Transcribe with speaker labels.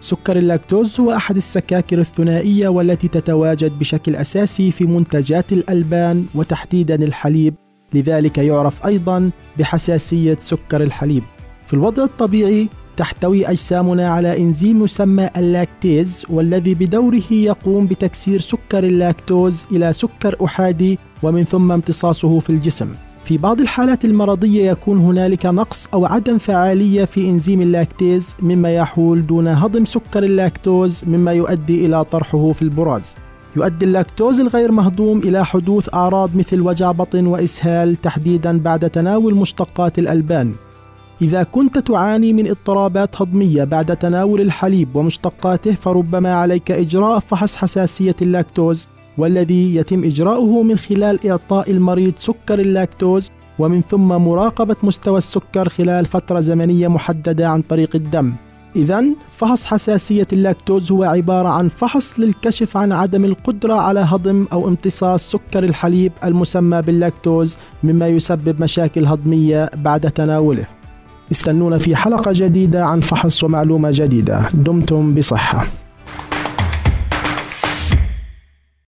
Speaker 1: سكر اللاكتوز هو أحد السكاكر الثنائية والتي تتواجد بشكل أساسي في منتجات الألبان وتحديدا الحليب. لذلك يعرف أيضا بحساسية سكر الحليب. في الوضع الطبيعي تحتوي أجسامنا على إنزيم يسمى اللاكتيز والذي بدوره يقوم بتكسير سكر اللاكتوز إلى سكر أحادي ومن ثم امتصاصه في الجسم. في بعض الحالات المرضية يكون هنالك نقص أو عدم فعالية في إنزيم اللاكتيز مما يحول دون هضم سكر اللاكتوز مما يؤدي إلى طرحه في البراز. يؤدي اللاكتوز الغير مهضوم إلى حدوث أعراض مثل وجع بطن وإسهال تحديدا بعد تناول مشتقات الألبان. إذا كنت تعاني من اضطرابات هضمية بعد تناول الحليب ومشتقاته فربما عليك إجراء فحص حساسية اللاكتوز. والذي يتم إجراؤه من خلال إعطاء المريض سكر اللاكتوز ومن ثم مراقبة مستوى السكر خلال فترة زمنية محددة عن طريق الدم. إذا فحص حساسية اللاكتوز هو عبارة عن فحص للكشف عن عدم القدرة على هضم أو امتصاص سكر الحليب المسمى باللاكتوز مما يسبب مشاكل هضمية بعد تناوله. استنونا في حلقة جديدة عن فحص ومعلومة جديدة. دمتم بصحة.